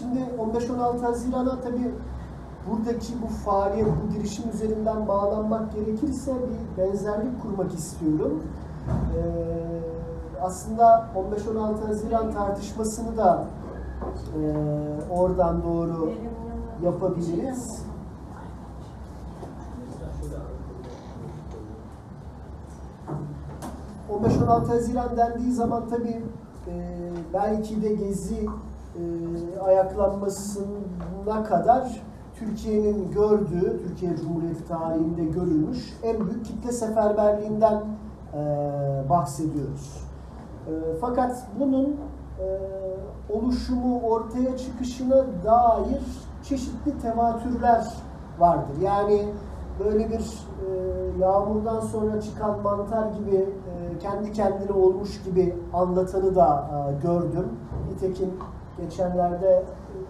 Şimdi 15-16 Haziran'a tabii buradaki bu faaliyet, bu girişim üzerinden bağlanmak gerekirse bir benzerlik kurmak istiyorum. Ee, aslında 15-16 Haziran tartışmasını da e, oradan doğru yapabiliriz. O 15-16 Haziran dendiği zaman tabii e, belki de Gezi e, ayaklanmasına kadar Türkiye'nin gördüğü, Türkiye Cumhuriyeti tarihinde görülmüş en büyük kitle seferberliğinden e, bahsediyoruz. E, fakat bunun oluşumu, ortaya çıkışına dair çeşitli tevatürler vardır. Yani böyle bir yağmurdan sonra çıkan mantar gibi kendi kendine olmuş gibi anlatanı da gördüm. Nitekim geçenlerde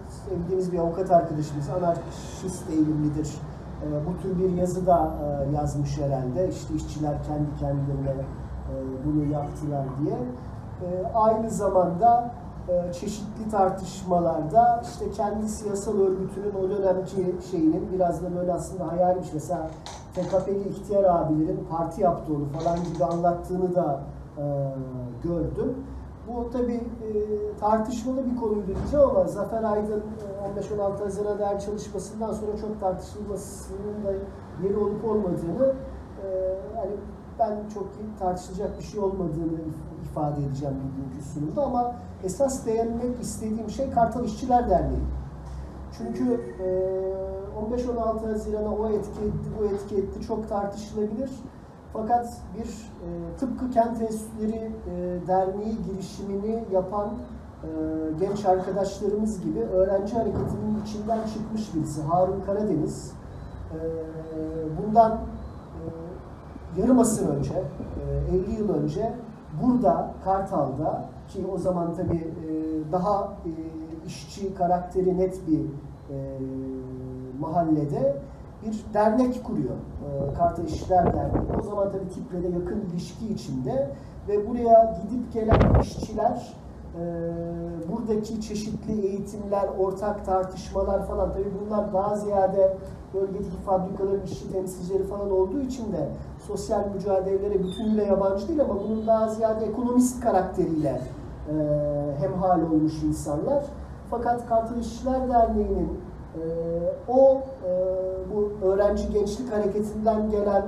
sevdiğimiz bir avukat arkadaşımız anarşist eğilimlidir. E, bu tür bir yazı da e, yazmış herhalde. İşte işçiler kendi kendilerine e, bunu yaptılar diye. E, aynı zamanda e, çeşitli tartışmalarda işte kendi siyasal örgütünün o dönemki şeyinin biraz da böyle aslında hayalmiş. Mesela TKP'li ihtiyar abilerin parti yaptığı onu falan gibi anlattığını da gördüm. Bu tabi e, tartışmalı bir konuydu diyeceğim ama Zafer Aydın e, 15-16 Haziran değer çalışmasından sonra çok tartışılmasının da yeri olup olmadığını e, hani ben çok tartışılacak bir şey olmadığını ifade edeceğim bugünkü sunumda ama esas değinmek istediğim şey Kartal İşçiler Derneği. Çünkü e, 15-16 Haziran'a o etki etti, bu etki etti çok tartışılabilir. Fakat bir e, tıpkı Kent Enstitüleri e, Derneği girişimini yapan e, genç arkadaşlarımız gibi öğrenci hareketinin içinden çıkmış birisi Harun Karadeniz. E, bundan e, yarım asır önce, e, 50 yıl önce burada Kartal'da ki o zaman tabii e, daha e, işçi karakteri net bir e, mahallede bir dernek kuruyor. E, Kartal İşçiler Derneği. O zaman tabii tiple de yakın ilişki içinde ve buraya gidip gelen işçiler e, buradaki çeşitli eğitimler, ortak tartışmalar falan tabii bunlar daha ziyade bölgedeki fabrikaların işçi temsilcileri falan olduğu için de sosyal mücadelelere bütünüyle yabancı değil ama bunun daha ziyade ekonomist karakteriyle e, hemhal olmuş insanlar. Fakat Kartal İşçiler Derneği'nin e, öğrenci gençlik hareketinden gelen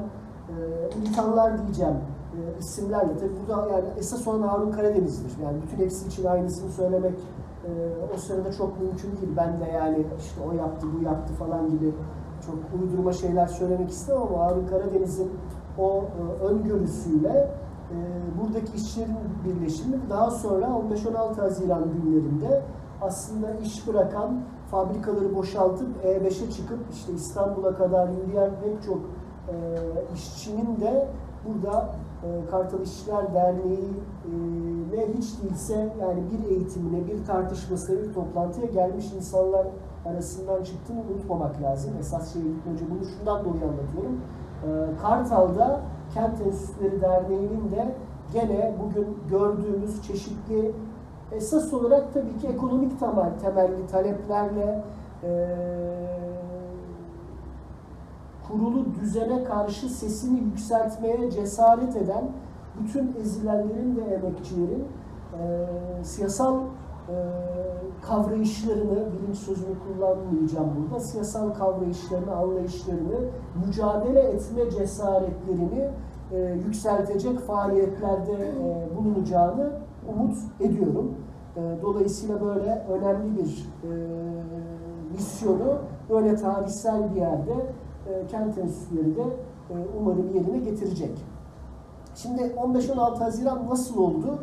e, militanlar diyeceğim e, isimlerle tabii burada yani esas olan Harun Karadeniz'dir. Yani bütün hepsi için aynısını söylemek e, o sırada çok mümkün değil. Ben de yani işte o yaptı, bu yaptı falan gibi çok uydurma şeyler söylemek istemem ama Harun Karadeniz'in o e, öngörüsüyle e, buradaki işçilerin birleşimi daha sonra 15-16 Haziran günlerinde aslında iş bırakan fabrikaları boşaltıp E5'e çıkıp işte İstanbul'a kadar yürüyen pek çok e, işçinin de burada e, Kartal İşçiler Derneği'ne hiç değilse yani bir eğitimine, bir tartışmasına, bir toplantıya gelmiş insanlar arasından çıktığını unutmamak lazım. Esas şeye gitmeden önce bunu şundan dolayı anlatıyorum. E, Kartal'da Kent Enstitüleri Derneği'nin de gene bugün gördüğümüz çeşitli esas olarak tabii ki ekonomik temel, temelli taleplerle e, kurulu düzene karşı sesini yükseltmeye cesaret eden bütün ezilenlerin ve emekçilerin e, siyasal e, kavrayışlarını, bilinç sözünü kullanmayacağım burada, siyasal kavrayışlarını, anlayışlarını, mücadele etme cesaretlerini e, yükseltecek faaliyetlerde e, bulunacağını umut ediyorum. E, dolayısıyla böyle önemli bir e, misyonu böyle tarihsel bir yerde e, kent enstitüleri de e, umarım yerine getirecek. Şimdi 15-16 Haziran nasıl oldu?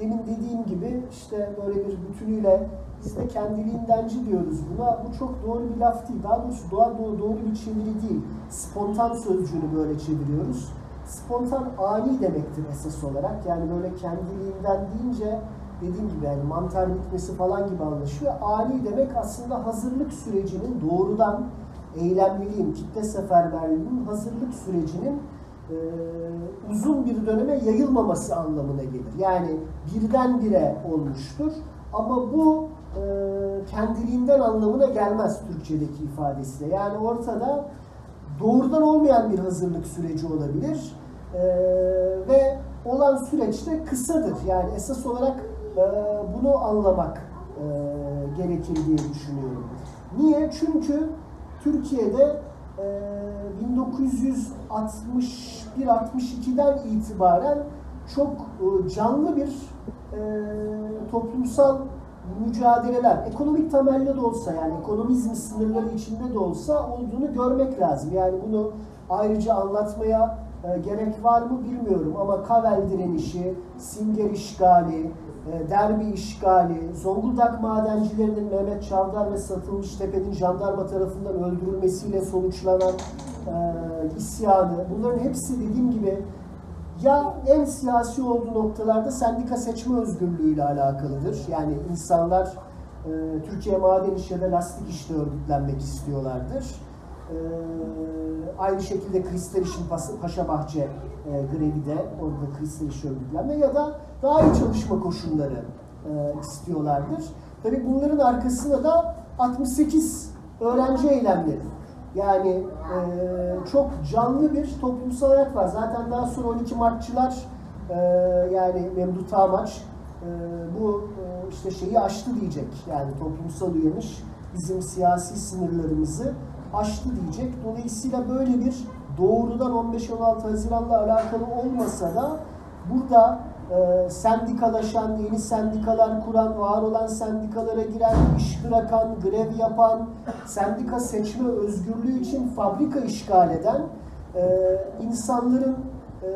Demin dediğim gibi işte böyle bir bütünüyle biz de kendiliğindenci diyoruz buna. Bu çok doğru bir laf değil. Daha doğrusu doğa doğru, doğru bir çeviri değil. Spontan sözcüğünü böyle çeviriyoruz. Spontan ani demektir esas olarak. Yani böyle kendiliğinden deyince dediğim gibi yani mantar bitmesi falan gibi anlaşıyor. Ani demek aslında hazırlık sürecinin doğrudan eylemliliğin, kitle seferberliğinin hazırlık sürecinin e, uzun bir döneme yayılmaması anlamına gelir. Yani birdenbire olmuştur. Ama bu e, kendiliğinden anlamına gelmez Türkçedeki ifadesiyle. Yani ortada doğrudan olmayan bir hazırlık süreci olabilir e, ve olan süreç de kısadır. Yani esas olarak bunu anlamak e, gerekir diye düşünüyorum. Niye? Çünkü Türkiye'de e, 1961-62'den itibaren çok e, canlı bir e, toplumsal mücadeleler, ekonomik temelde de olsa yani ekonomizm sınırları içinde de olsa olduğunu görmek lazım. Yani bunu ayrıca anlatmaya e, gerek var mı bilmiyorum ama Kavel direnişi, Singer işgali, e, Derbi işgali, Zonguldak madencilerinin Mehmet Çavdar ve Satılmış Tepe'nin jandarma tarafından öldürülmesiyle sonuçlanan e, isyanı, bunların hepsi dediğim gibi ya en siyasi olduğu noktalarda sendika seçme özgürlüğüyle alakalıdır. Yani insanlar e, Türkiye Maden İş ya da Lastik İş'te örgütlenmek istiyorlardır. E, aynı şekilde Kristal İş'in Paşa Bahçe e, grevi de orada Kristal İş örgütlenme ya da daha iyi çalışma koşulları e, istiyorlardır. Tabi bunların arkasında da 68 öğrenci eylemleri yani e, çok canlı bir toplumsal hayat var. Zaten daha sonra 12 Martçılar e, yani Memduh Tamaç e, bu e, işte şeyi aştı diyecek. Yani toplumsal uyanış bizim siyasi sınırlarımızı aştı diyecek. Dolayısıyla böyle bir doğrudan 15-16 Haziran'la alakalı olmasa da burada e, sendikalaşan, yeni sendikalar kuran, var olan sendikalara giren, iş bırakan, grev yapan, sendika seçme özgürlüğü için fabrika işgal eden e, insanların e,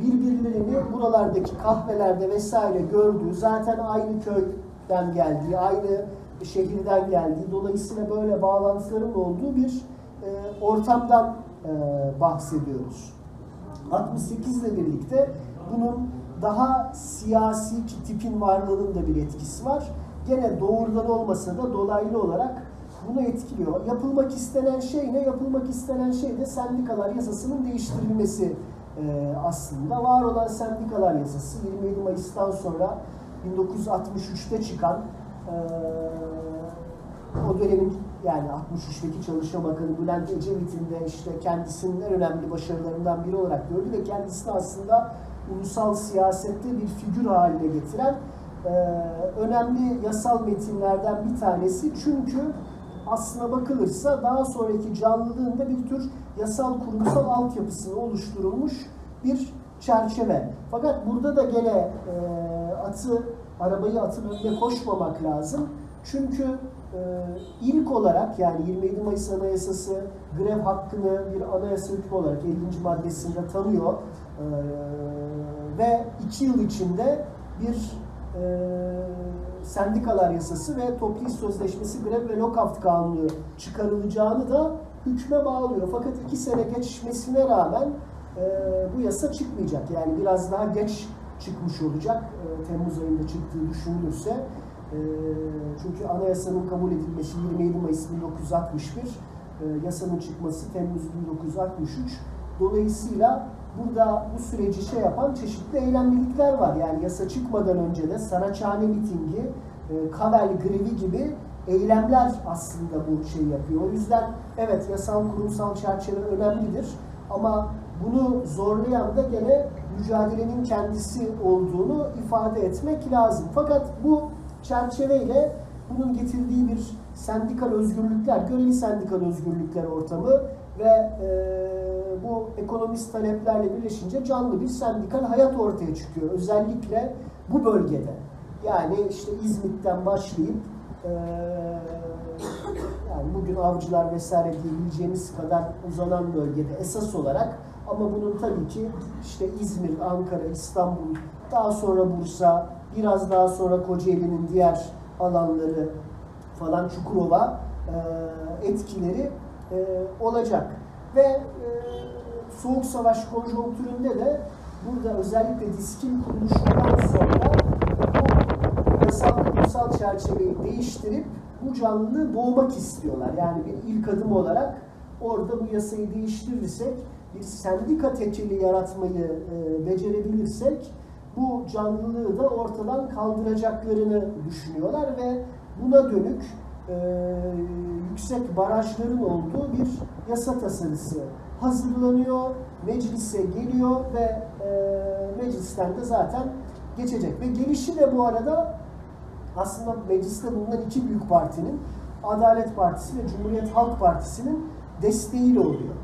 birbirlerini buralardaki kahvelerde vesaire gördüğü, zaten aynı köyden geldiği, aynı şehirden geldiği, dolayısıyla böyle bağlantıların olduğu bir e, ortamdan e, bahsediyoruz. 68 ile birlikte bunun daha siyasi tipin varlığının da bir etkisi var. Gene doğrudan olmasa da dolaylı olarak bunu etkiliyor. Yapılmak istenen şey ne? Yapılmak istenen şey de sendikalar yasasının değiştirilmesi e, aslında. Var olan sendikalar yasası 27 Mayıs'tan sonra 1963'te çıkan o dönemin yani 63'teki Çalışma Bakanı Bülent Ecevit'in de işte kendisinin en önemli başarılarından biri olarak gördü ve kendisini aslında ulusal siyasette bir figür haline getiren e, önemli yasal metinlerden bir tanesi. Çünkü aslına bakılırsa daha sonraki canlılığında bir tür yasal kurumsal altyapısını oluşturulmuş bir çerçeve. Fakat burada da gene e, atı, arabayı atın önüne koşmamak lazım. Çünkü e, ilk olarak yani 27 Mayıs Anayasası grev hakkını bir anayasa hükmü olarak 50. maddesinde tanıyor. E, ve iki yıl içinde bir e, sendikalar yasası ve toplu iş sözleşmesi grev ve lockout kanunu çıkarılacağını da hükme bağlıyor. Fakat iki sene geçmesine rağmen bu yasa çıkmayacak. Yani biraz daha geç çıkmış olacak. E, Temmuz ayında çıktığı düşünülürse. E, çünkü anayasanın kabul edilmesi 27 Mayıs 1961, e, yasanın çıkması Temmuz 1963. Dolayısıyla burada bu süreci şey yapan çeşitli eylemlilikler var. Yani yasa çıkmadan önce de Saraçhane mitingi, e, Kavel grevi gibi eylemler aslında bu şey yapıyor. O yüzden evet yasal kurumsal çerçeve önemlidir ama bunu zorlayan da gene mücadelenin kendisi olduğunu ifade etmek lazım. Fakat bu çerçeveyle bunun getirdiği bir sendikal özgürlükler, göreli sendikal özgürlükler ortamı ve e, bu ekonomist taleplerle birleşince canlı bir sendikal hayat ortaya çıkıyor. Özellikle bu bölgede. Yani işte İzmit'ten başlayıp e, yani bugün avcılar vesaire diyebileceğimiz kadar uzanan bölgede esas olarak ama bunun tabii ki işte İzmir, Ankara, İstanbul, daha sonra Bursa, biraz daha sonra Kocaeli'nin diğer alanları falan Çukurova e, etkileri e, olacak. Ve e, Soğuk Savaş konjonktüründe de burada özellikle diskin kuruluşundan sonra bu yasal kurumsal çerçeveyi değiştirip bu canlılığı boğmak istiyorlar. Yani bir ilk adım olarak orada bu yasayı değiştirirsek bir sendika tekeli yaratmayı e, becerebilirsek bu canlılığı da ortadan kaldıracaklarını düşünüyorlar ve buna dönük e, yüksek barajların olduğu bir yasa tasarısı hazırlanıyor, meclise geliyor ve e, meclisten de zaten geçecek. Ve gelişi de bu arada aslında mecliste bulunan iki büyük partinin Adalet Partisi ve Cumhuriyet Halk Partisi'nin desteğiyle oluyor.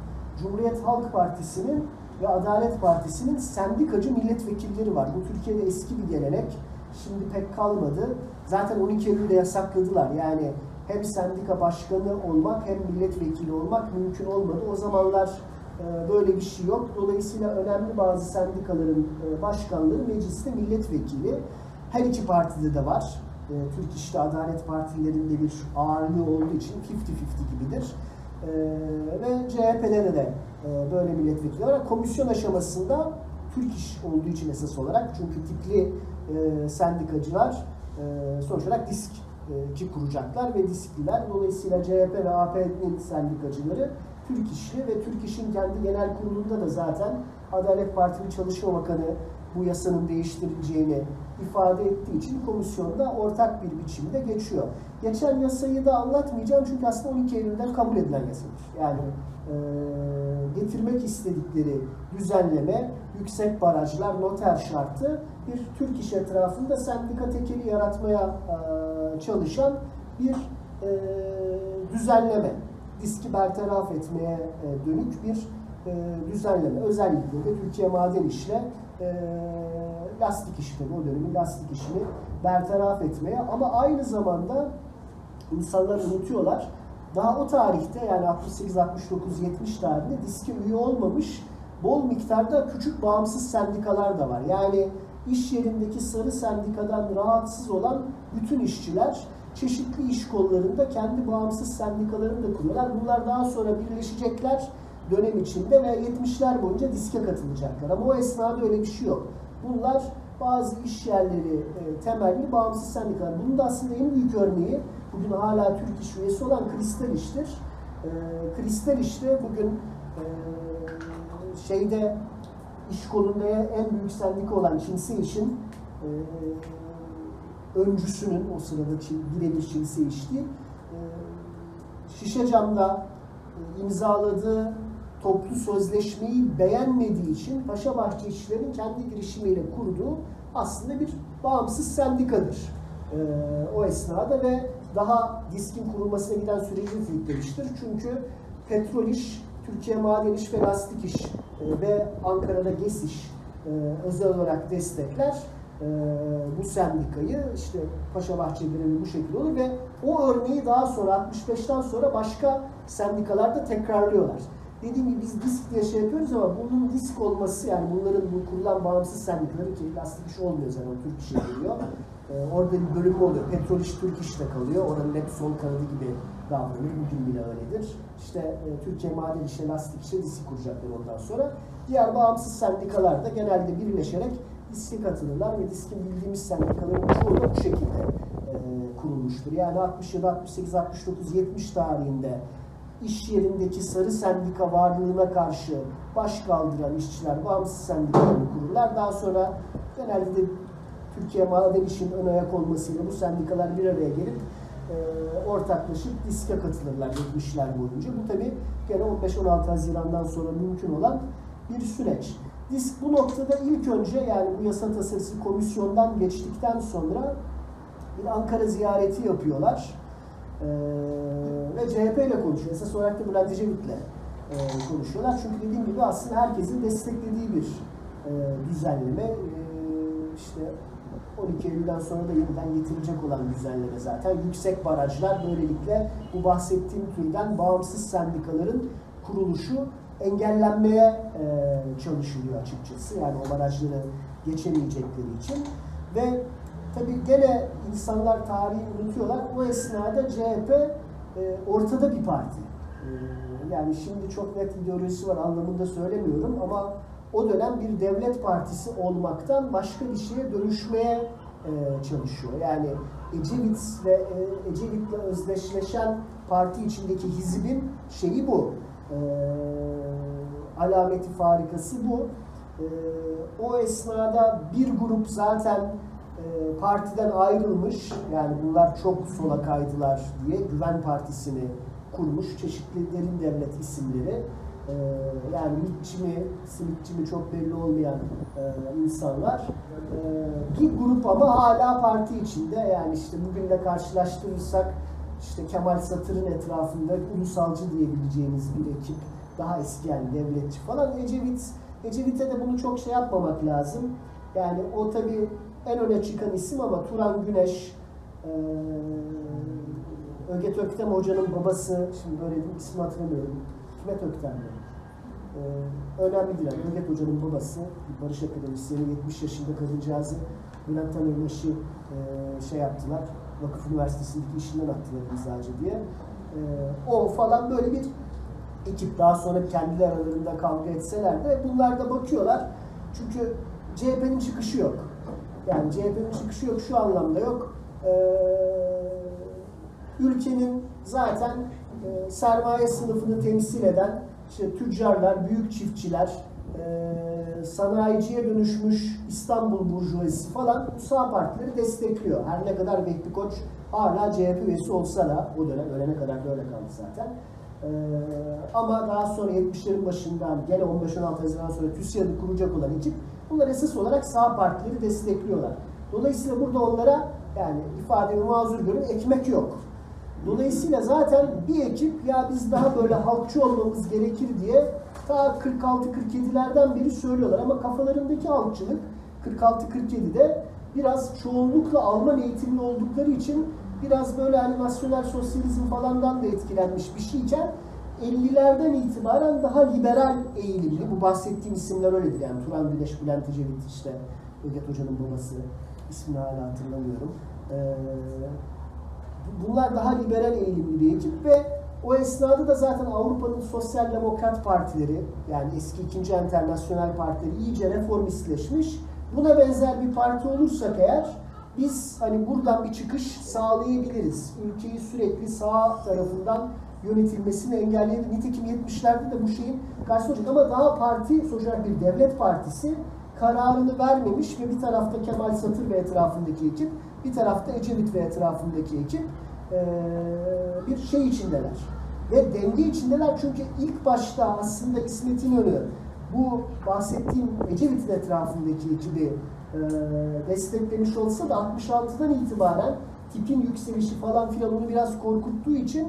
Cumhuriyet Halk Partisi'nin ve Adalet Partisi'nin sendikacı milletvekilleri var. Bu Türkiye'de eski bir gelenek. Şimdi pek kalmadı. Zaten 12 Eylül'de yasakladılar. Yani hem sendika başkanı olmak hem milletvekili olmak mümkün olmadı. O zamanlar e, böyle bir şey yok. Dolayısıyla önemli bazı sendikaların e, başkanları mecliste milletvekili. Her iki partide de var. E, Türk İş'te Adalet Partilerinde bir ağırlığı olduğu için 50-50 gibidir. Ve CHP'de de böyle milletvekili var. Komisyon aşamasında Türk İş olduğu için esas olarak çünkü tipli sendikacılar sonuç olarak disk ki kuracaklar ve diskliler. Dolayısıyla CHP ve AP'nin sendikacıları Türk İş'li ve Türk İş'in kendi genel kurulunda da zaten Adalet Partili Çalışma Bakanı bu yasanın değiştirileceğini ifade ettiği için komisyonda ortak bir biçimde geçiyor. Geçen yasayı da anlatmayacağım çünkü aslında 12 Eylül'den kabul edilen yasadır. Yani e, getirmek istedikleri düzenleme, yüksek barajlar, noter şartı bir Türk iş etrafında sendika tekeli yaratmaya e, çalışan bir e, düzenleme. Diski bertaraf etmeye e, dönük bir e, düzenleme. Özellikle de Türkiye Maden İş'le e, lastik işini, o dönemin lastik işini bertaraf etmeye ama aynı zamanda insanlar unutuyorlar. Daha o tarihte yani 68, 69, 70 tarihinde diske üye olmamış bol miktarda küçük bağımsız sendikalar da var. Yani iş yerindeki sarı sendikadan rahatsız olan bütün işçiler çeşitli iş kollarında kendi bağımsız sendikalarını da kuruyorlar. Bunlar daha sonra birleşecekler dönem içinde ve 70'ler boyunca diske katılacaklar. Ama o esnada öyle bir şey yok. Bunlar bazı iş yerleri e, temelli bağımsız sendikalar. Bunun da aslında en büyük örneği bugün hala Türk İş üyesi olan Kristal İş'tir. E, Kristal İş'te bugün e, şeyde iş kolunda en büyük sendika olan Çinsi İş'in e, öncüsünün o sırada Çin, birebir Çinsi İş değil, e, şişe camda e, imzaladığı toplu sözleşmeyi beğenmediği için Paşabahçe İşçilerin kendi girişimiyle kurduğu aslında bir bağımsız sendikadır. Ee, o esnada ve daha diskin kurulmasına giden süreci sürüklemiştir. Çünkü petrol iş, Türkiye Maden İş ve Lastik İş e, ve Ankara'da GES İş e, özel olarak destekler e, bu sendikayı. işte Paşabahçe grevi bu şekilde olur ve o örneği daha sonra 65'ten sonra başka sendikalarda tekrarlıyorlar dediğim gibi biz disk diye şey yapıyoruz ama bunun disk olması yani bunların bu kurulan bağımsız sendikaları ki lastik iş olmuyor zaten Türk işe geliyor. Ee, orada bir bölüm oluyor. Petrol iş Türk işte kalıyor. Oranın hep sol kanadı gibi davranıyor. Bugün bile öyledir. İşte e, Türkiye Maden İşe, Lastik İşe disk kuracaklar ondan sonra. Diğer bağımsız sendikalar da genelde birleşerek diske katılırlar ve diskin bildiğimiz sendikaların çoğu da bu şekilde e, kurulmuştur. Yani 67, 68, 69, 70 tarihinde iş yerindeki sarı sendika varlığına karşı baş kaldıran işçiler bağımsız sendikalarını kururlar. Daha sonra genelde de Türkiye Maden İş'in ön ayak olmasıyla bu sendikalar bir araya gelip e, ortaklaşıp diske katılırlar 70'ler boyunca. Bu tabi gene 15-16 Haziran'dan sonra mümkün olan bir süreç. Disk bu noktada ilk önce yani bu yasa tasarısı komisyondan geçtikten sonra bir Ankara ziyareti yapıyorlar. Ee, ve CHP ile konuşuyor. Esas olarak da Bülent Ecevit'le e, konuşuyorlar. Çünkü dediğim gibi aslında herkesin desteklediği bir e, düzenleme. E, işte 12 Eylül'den sonra da yeniden getirilecek olan düzenleme zaten. Yüksek barajlar böylelikle bu bahsettiğim türden bağımsız sendikaların kuruluşu engellenmeye e, çalışılıyor açıkçası. Yani o barajları geçemeyecekleri için. Ve Tabi gene insanlar tarihi unutuyorlar. O esnada CHP e, ortada bir parti. E, yani şimdi çok net ideolojisi var anlamında söylemiyorum ama o dönem bir devlet partisi olmaktan başka bir şeye dönüşmeye e, çalışıyor. Yani Ecevit ve e, Ecevit'le özdeşleşen parti içindeki hizbin şeyi bu. E, alameti farikası bu. E, o esnada bir grup zaten partiden ayrılmış, yani bunlar çok sola kaydılar diye Güven Partisi'ni kurmuş çeşitli derin devlet isimleri. E, yani mitçi mi, simitçi mi çok belli olmayan e, insanlar. E, bir grup ama hala parti içinde. Yani işte bugünle karşılaştırırsak işte Kemal Satır'ın etrafında ulusalcı diyebileceğimiz bir ekip. Daha eski yani devletçi falan. Ecevit, Ecevit'e de bunu çok şey yapmamak lazım. Yani o tabii en öne çıkan isim ama Turan Güneş, e, Öget Öktem Hoca'nın babası, şimdi böyle bir ismi hatırlamıyorum. Hikmet Öktem mi? Ee, önemli değil. Yani Öget Hoca'nın babası, barış akademisyeni, 70 yaşında kadıncağızı Bülent Tanrıbaşı e, şey yaptılar, Vakıf Üniversitesi'ndeki işinden attılar imzacı diye. E, o falan böyle bir ekip daha sonra kendi aralarında kavga etseler de bunlar da bakıyorlar. Çünkü CHP'nin çıkışı yok. Yani CHP'nin çıkışı yok şu anlamda yok. Ee, ülkenin zaten e, sermaye sınıfını temsil eden işte tüccarlar, büyük çiftçiler, e, sanayiciye dönüşmüş İstanbul Burjuvazisi falan bu sağ partileri destekliyor. Her ne kadar Vehbi Koç hala CHP üyesi olsa da o dönem ölene kadar da öyle kaldı zaten. Ee, ama daha sonra 70'lerin başından gene 15-16 Haziran sonra TÜSİAD'ı kuracak olan ekip bunlar esas olarak sağ partileri destekliyorlar. Dolayısıyla burada onlara yani ifademi mazur görün ekmek yok. Dolayısıyla zaten bir ekip ya biz daha böyle halkçı olmamız gerekir diye ta 46-47'lerden beri söylüyorlar ama kafalarındaki halkçılık 46-47'de biraz çoğunlukla Alman eğitimli oldukları için biraz böyle hani nasyonel sosyalizm falandan da etkilenmiş bir şeyken 50'lerden itibaren daha liberal eğilimli. Bu bahsettiğim isimler öyledir yani. Turan Güneş, Bülent Ecevit işte Öget Hoca'nın babası. ismini hala hatırlamıyorum. Ee, bunlar daha liberal eğilimli bir ekip ve o esnada da zaten Avrupa'nın sosyal demokrat partileri yani eski ikinci internasyonel partileri iyice reformistleşmiş. Buna benzer bir parti olursak eğer biz hani buradan bir çıkış sağlayabiliriz. Ülkeyi sürekli sağ tarafından yönetilmesini engelleyebilir. Nitekim 70'lerde de bu şeyin karşısına ama daha parti sonuçta bir devlet partisi kararını vermemiş ve bir tarafta Kemal Satır ve etrafındaki ekip, bir tarafta Ecevit ve etrafındaki ekip bir şey içindeler. Ve denge içindeler çünkü ilk başta aslında İsmet İnönü bu bahsettiğim Ecevit'in etrafındaki ekibi desteklemiş olsa da 66'dan itibaren tipin yükselişi falan filan onu biraz korkuttuğu için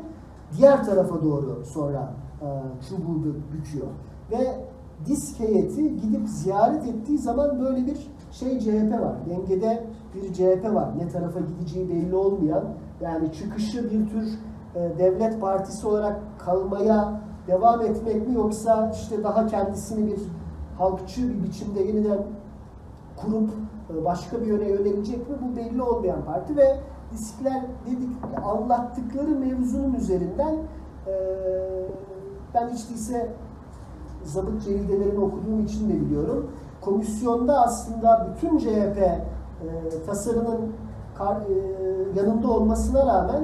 diğer tarafa doğru sonra e, çubuğu büküyor. Ve disk heyeti gidip ziyaret ettiği zaman böyle bir şey CHP var. Dengede bir CHP var. Ne tarafa gideceği belli olmayan yani çıkışı bir tür e, devlet partisi olarak kalmaya devam etmek mi yoksa işte daha kendisini bir halkçı bir biçimde yeniden kurup e, başka bir yöne yönelecek mi bu belli olmayan parti ve diskler dedik anlattıkları mevzunun üzerinden e, ben hiç değilse zabıt ceridelerini okuduğum için de biliyorum. Komisyonda aslında bütün CHP e, tasarının kar, e, yanında olmasına rağmen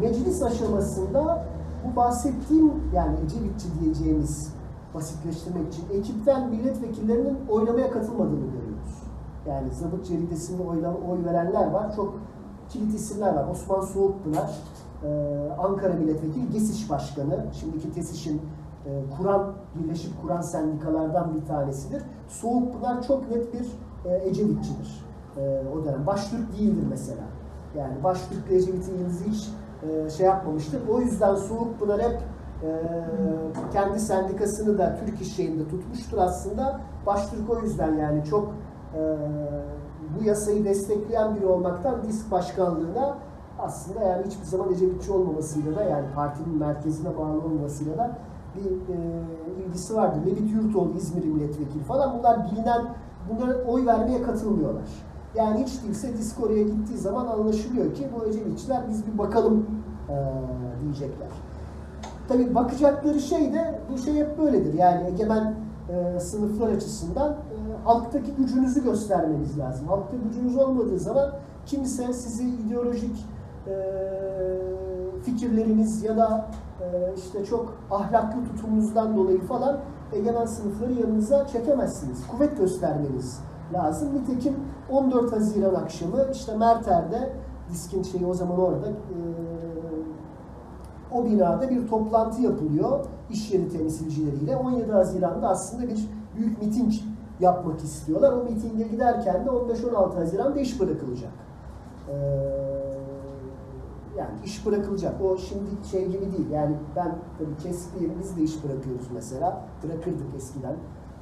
meclis aşamasında bu bahsettiğim yani Ecevitçi diyeceğimiz basitleştirmek için ekipten milletvekillerinin oylamaya katılmadığını görüyoruz. Yani Zabıt Ceridesi'nde oyla, oy verenler var. Çok kilit isimler var. Osman Soğukpınar, e, Ankara Milletvekili, GESİŞ Başkanı, şimdiki TESİŞ'in e, Kur'an, Birleşik Kur'an sendikalardan bir tanesidir. Soğukpınar çok net bir e, Ecevitçidir e, o dönem. Baştürk değildir mesela. Yani Baştürk Ecevit'in yıldızı hiç e, şey yapmamıştır. O yüzden Soğukpınar hep e, kendi sendikasını da Türk İş şeyinde tutmuştur aslında. Baştürk o yüzden yani çok e, bu yasayı destekleyen biri olmaktan disk başkanlığına aslında yani hiçbir zaman Ecevitçi olmamasıyla da yani partinin merkezine bağlı olmamasıyla da bir e, ilgisi vardı. Levit Yurtoğlu İzmir milletvekili falan bunlar bilinen bunlara oy vermeye katılmıyorlar. Yani hiç değilse disk oraya gittiği zaman anlaşılıyor ki bu Ecevitçiler biz bir bakalım e, diyecekler. Tabii bakacakları şey de bu şey hep böyledir. Yani egemen e, sınıflar açısından e, halktaki gücünüzü göstermeniz lazım. Halkta gücünüz olmadığı zaman kimse sizi ideolojik e, fikirleriniz ya da e, işte çok ahlaklı tutumunuzdan dolayı falan egemen sınıfları yanınıza çekemezsiniz. Kuvvet göstermeniz lazım. Nitekim 14 Haziran akşamı işte Merter'de diskin şeyi o zaman orada e, o binada bir toplantı yapılıyor iş yeri temsilcileriyle. 17 Haziran'da aslında bir büyük miting yapmak istiyorlar. O mitinge giderken de 15-16 Haziran'da iş bırakılacak. Ee, yani iş bırakılacak. O şimdi şey gibi değil. Yani ben tabii keskliyim. Biz de iş bırakıyoruz mesela. Bırakırdık eskiden.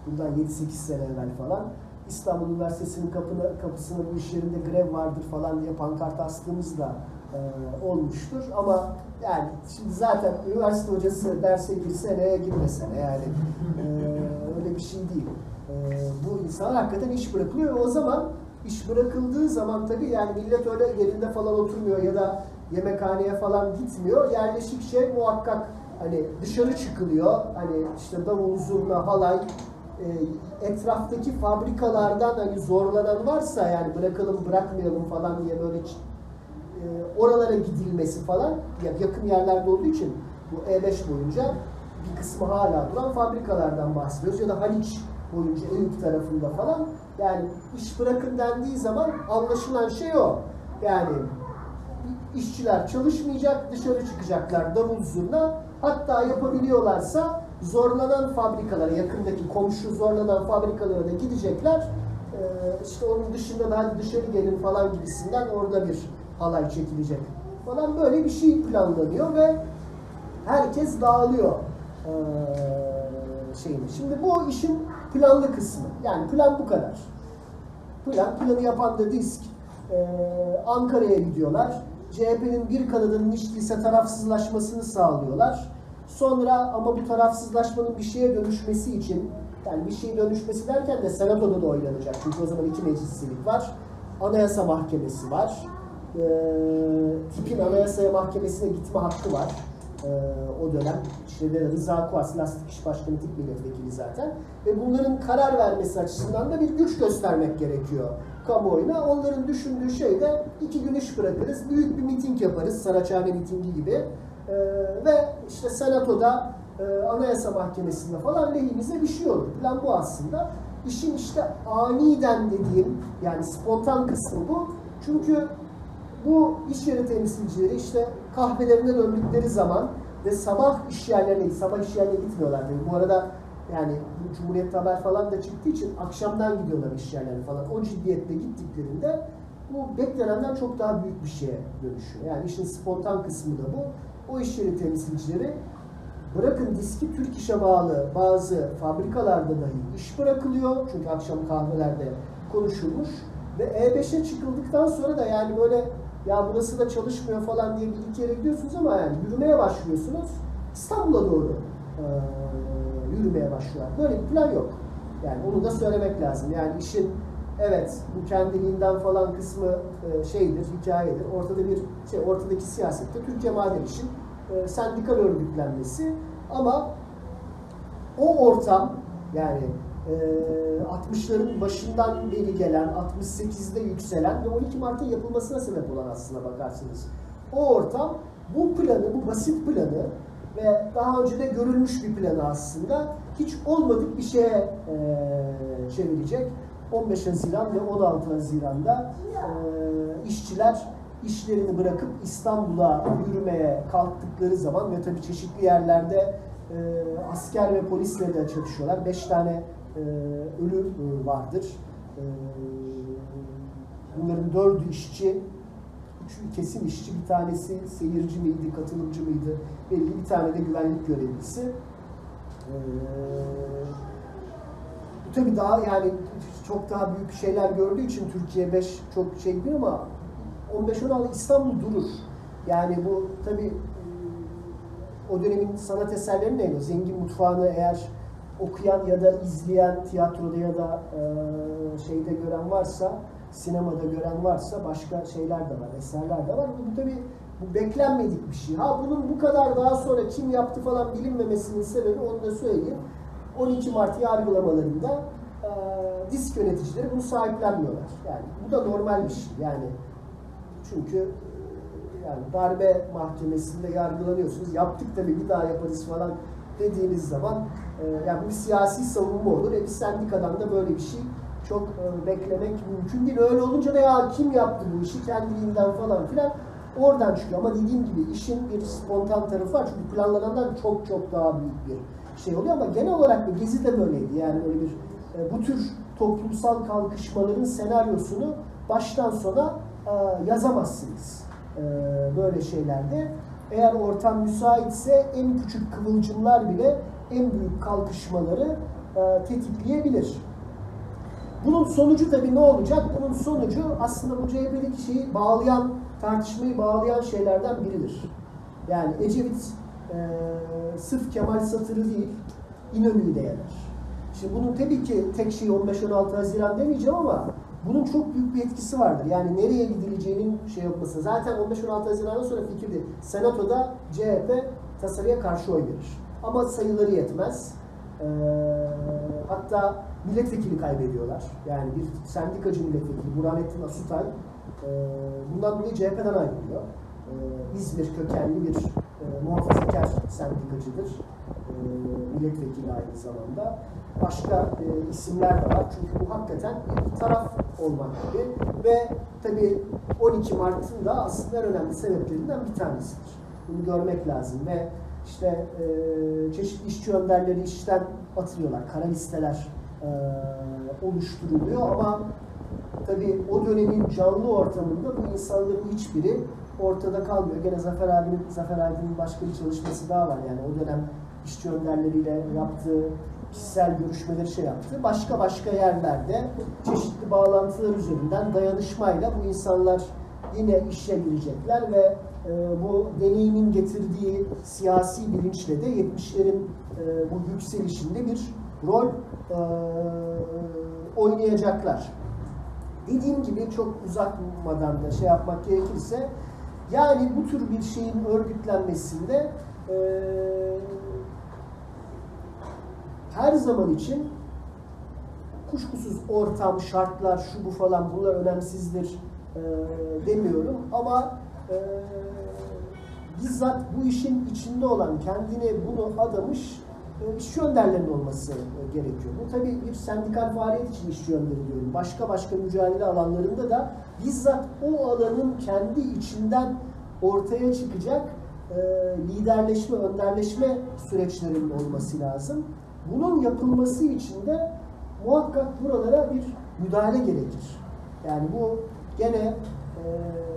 Bundan 7-8 sene evvel falan. İstanbul Üniversitesi'nin kapına, kapısına bu iş yerinde grev vardır falan diye pankart astığımız da e, olmuştur. Ama yani şimdi zaten üniversite hocası derse girse neye girmese yani e, öyle bir şey değil. E, bu insanlar hakikaten iş bırakılıyor o zaman iş bırakıldığı zaman tabii yani millet öyle yerinde falan oturmuyor ya da yemekhaneye falan gitmiyor. Yerleşik şey muhakkak hani dışarı çıkılıyor. Hani işte davul, zurna, halay e, etraftaki fabrikalardan hani zorlanan varsa yani bırakalım bırakmayalım falan diye böyle e, oralara gidilmesi falan yakın yerlerde olduğu için bu E5 boyunca bir kısmı hala duran fabrikalardan bahsediyoruz ya da Haliç boyunca Eyüp tarafında falan yani iş bırakın dendiği zaman anlaşılan şey o. Yani işçiler çalışmayacak, dışarı çıkacaklar davul zurna. Hatta yapabiliyorlarsa zorlanan fabrikalara, yakındaki komşu zorlanan fabrikalara da gidecekler. Ee, işte onun dışında da hadi dışarı gelin falan gibisinden orada bir halay çekilecek falan böyle bir şey planlanıyor ve herkes dağılıyor ee, şeyini. Şimdi bu işin planlı kısmı. Yani plan bu kadar. Plan, planı yapan da disk. Ee, Ankara'ya gidiyorlar. CHP'nin bir kanadının hiç değilse tarafsızlaşmasını sağlıyorlar. Sonra ama bu tarafsızlaşmanın bir şeye dönüşmesi için yani bir şeye dönüşmesi derken de senatoda da oylanacak. Çünkü o zaman iki meclislik var. Anayasa Mahkemesi var. Ee, tipin Anayasa Mahkemesi'ne gitme hakkı var. Ee, o dönem. İşte Rıza Kuas, Lastik İş Başkanı tip milletvekili zaten. Ve bunların karar vermesi açısından da bir güç göstermek gerekiyor kamuoyuna. Onların düşündüğü şey de iki gün iş bırakırız, büyük bir miting yaparız, Saraçhane mitingi gibi. Ee, ve işte Senato'da, e, Anayasa Mahkemesi'nde falan lehimize bir şey olur. Plan bu aslında. İşin işte aniden dediğim, yani spontan kısmı bu. Çünkü bu iş yeri temsilcileri işte kahvelerine döndükleri zaman ve sabah iş yerlerine, sabah iş yerlerine gitmiyorlar. Yani bu arada yani Cumhuriyet Haber falan da çıktığı için akşamdan gidiyorlar iş yerlerine falan. O ciddiyetle gittiklerinde bu beklenenden çok daha büyük bir şeye dönüşüyor. Yani işin spontan kısmı da bu. O iş yeri temsilcileri bırakın diski Türk İş'e bağlı bazı fabrikalarda dahi iş bırakılıyor. Çünkü akşam kahvelerde konuşulmuş. Ve E5'e çıkıldıktan sonra da yani böyle ya burası da çalışmıyor falan diye bir iki yere gidiyorsunuz ama yani yürümeye başlıyorsunuz. İstanbul'a doğru e, yürümeye başlıyorlar. Böyle bir plan yok. Yani onu da söylemek lazım. Yani işin evet bu kendiliğinden falan kısmı e, şeydir, hikayedir. Ortada bir şey, ortadaki siyasette Türkiye Maden İş'in e, sendikal örgütlenmesi ama o ortam yani 60'ların başından beri gelen, 68'de yükselen ve 12 Mart'ın yapılmasına sebep olan aslına bakarsınız. O ortam bu planı, bu basit planı ve daha önce de görülmüş bir planı aslında hiç olmadık bir şeye e, çevirecek. 15 Haziran ve 16 Haziran'da e, işçiler işlerini bırakıp İstanbul'a yürümeye kalktıkları zaman ve tabii çeşitli yerlerde e, asker ve polisle de çatışıyorlar. Beş tane e, ölü e, vardır. E, bunların dördü işçi, üçü kesin işçi, bir tanesi seyirci miydi, katılımcı mıydı belli, bir tane de güvenlik görevlisi. E, bu tabii daha yani çok daha büyük şeyler gördüğü için Türkiye 5 çok şey değil ama 15-16 İstanbul durur. Yani bu tabii o dönemin sanat eserleri neydi? Zengin mutfağını eğer okuyan ya da izleyen tiyatroda ya da e, şeyde gören varsa, sinemada gören varsa başka şeyler de var, eserler de var. Bu, tabii bu beklenmedik bir şey. Ha bunun bu kadar daha sonra kim yaptı falan bilinmemesinin sebebi onu da söyleyeyim. 12 Mart yargılamalarında e, disk yöneticileri bunu sahiplenmiyorlar. Yani bu da normal bir şey. Yani çünkü yani darbe mahkemesinde yargılanıyorsunuz. Yaptık tabii bir daha yaparız falan dediğiniz zaman e, yani bu bir siyasi savunma olur. E bir sendikadan da böyle bir şey çok e, beklemek mümkün değil. Öyle olunca da ya kim yaptı bu işi kendiliğinden falan filan oradan çıkıyor. Ama dediğim gibi işin bir spontan tarafı var. Çünkü planlanandan çok çok daha büyük bir şey oluyor ama genel olarak da Gezi de böyleydi. Yani öyle bir e, bu tür toplumsal kalkışmaların senaryosunu baştan sona e, yazamazsınız böyle şeylerde. Eğer ortam müsaitse en küçük kıvılcımlar bile en büyük kalkışmaları e, tetikleyebilir. Bunun sonucu tabii ne olacak? Bunun sonucu aslında bu CHP'deki şeyi bağlayan, tartışmayı bağlayan şeylerden biridir. Yani Ecevit e, sırf Kemal Satır'ı değil, İnönü'yü de yener. Şimdi bunun tabii ki tek şey 15-16 Haziran demeyeceğim ama bunun çok büyük bir etkisi vardır. Yani nereye gidileceğinin şey yapması. Zaten 15-16 Haziran'dan sonra fikirdi. Senatoda CHP tasarıya karşı oy verir. Ama sayıları yetmez. Ee, hatta milletvekili kaybediyorlar. Yani bir sendikacı milletvekili Burhanettin Asutay e, bundan dolayı CHP'den ayrılıyor. Ee, İzmir kökenli bir e, muhafazakar sendikacıdır. E, milletvekili aynı zamanda. Başka e, isimler de var. Çünkü bu hakikaten bir taraf olmak gibi. Ve tabii 12 Mart'ın da aslında en önemli sebeplerinden bir tanesidir. Bunu görmek lazım ve işte e, çeşitli işçi önderleri işten atılıyorlar. Kara listeler e, oluşturuluyor ama tabii o dönemin canlı ortamında bu insanların hiçbiri ortada kalmıyor. Gene Zafer abinin, Zafer Aydın'ın başka bir çalışması daha var. Yani o dönem işçi önderleriyle yaptığı kişisel görüşmeleri şey yaptı. Başka başka yerlerde çeşitli bağlantılar üzerinden dayanışmayla bu insanlar yine işe girecekler ve e, bu deneyimin getirdiği siyasi bilinçle de 70'lerin e, bu yükselişinde bir rol e, oynayacaklar. Dediğim gibi çok uzatmadan da şey yapmak gerekirse yani bu tür bir şeyin örgütlenmesinde e, her zaman için kuşkusuz ortam, şartlar, şu bu falan bunlar önemsizdir e, demiyorum ama e, bizzat bu işin içinde olan, kendine bunu adamış e, işçi önderlerinin olması e, gerekiyor. Bu tabii bir sendikal faaliyet için işçi önderi diyorum. Başka başka mücadele alanlarında da bizzat o alanın kendi içinden ortaya çıkacak e, liderleşme, önderleşme süreçlerinin olması lazım. Bunun yapılması için de muhakkak buralara bir müdahale gerekir. Yani bu gene e,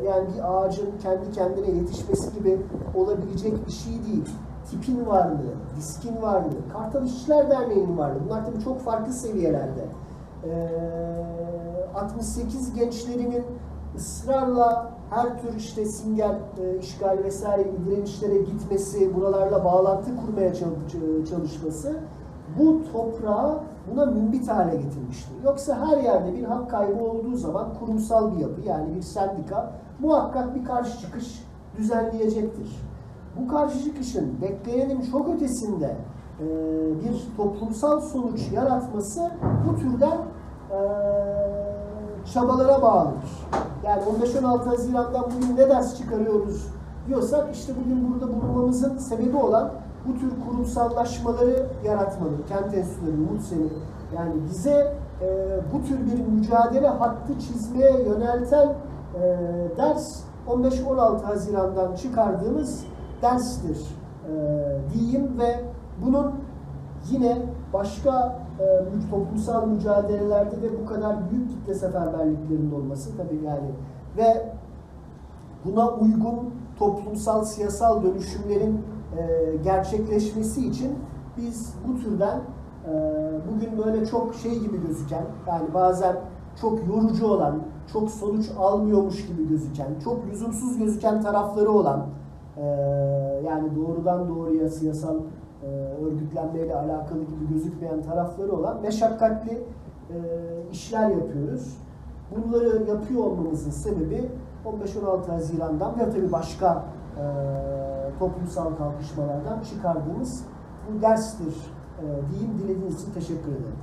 yani bir ağacın kendi kendine yetişmesi gibi olabilecek bir şey değil. Tipin varlığı, diskin varlığı, Kartal İşçiler Derneği'nin varlığı. Bunlar tabii çok farklı seviyelerde. E, 68 gençlerinin ısrarla her tür işte singer, e, işgal vesaire direnişlere gitmesi, buralarla bağlantı kurmaya çalışması bu toprağı buna mümbit hale getirmiştir. Yoksa her yerde bir hak kaybı olduğu zaman kurumsal bir yapı yani bir sendika muhakkak bir karşı çıkış düzenleyecektir. Bu karşı çıkışın bekleyenin çok ötesinde e, bir toplumsal sonuç yaratması bu türden e, çabalara bağlıdır. Yani 15-16 Haziran'dan bugün ne ders çıkarıyoruz diyorsak işte bugün burada bulunmamızın sebebi olan bu tür kurumsallaşmaları yaratmalı. Kent enstitüleri, MUTSE'ni yani bize e, bu tür bir mücadele hattı çizmeye yönelten e, ders 15-16 Haziran'dan çıkardığımız derstir e, diyeyim ve bunun yine başka e, toplumsal mücadelelerde de bu kadar büyük kitle seferberliklerinin olması tabii yani ve buna uygun toplumsal siyasal dönüşümlerin gerçekleşmesi için biz bu türden e, bugün böyle çok şey gibi gözüken yani bazen çok yorucu olan, çok sonuç almıyormuş gibi gözüken, çok lüzumsuz gözüken tarafları olan e, yani doğrudan doğruya siyasal e, örgütlenmeyle alakalı gibi gözükmeyen tarafları olan meşakkatli e, işler yapıyoruz. Bunları yapıyor olmamızın sebebi 15-16 Haziran'dan ve tabii başka e, toplumsal kalkışmalardan çıkardığımız bu derstir e, diyeyim. Dilediğiniz için teşekkür ederim.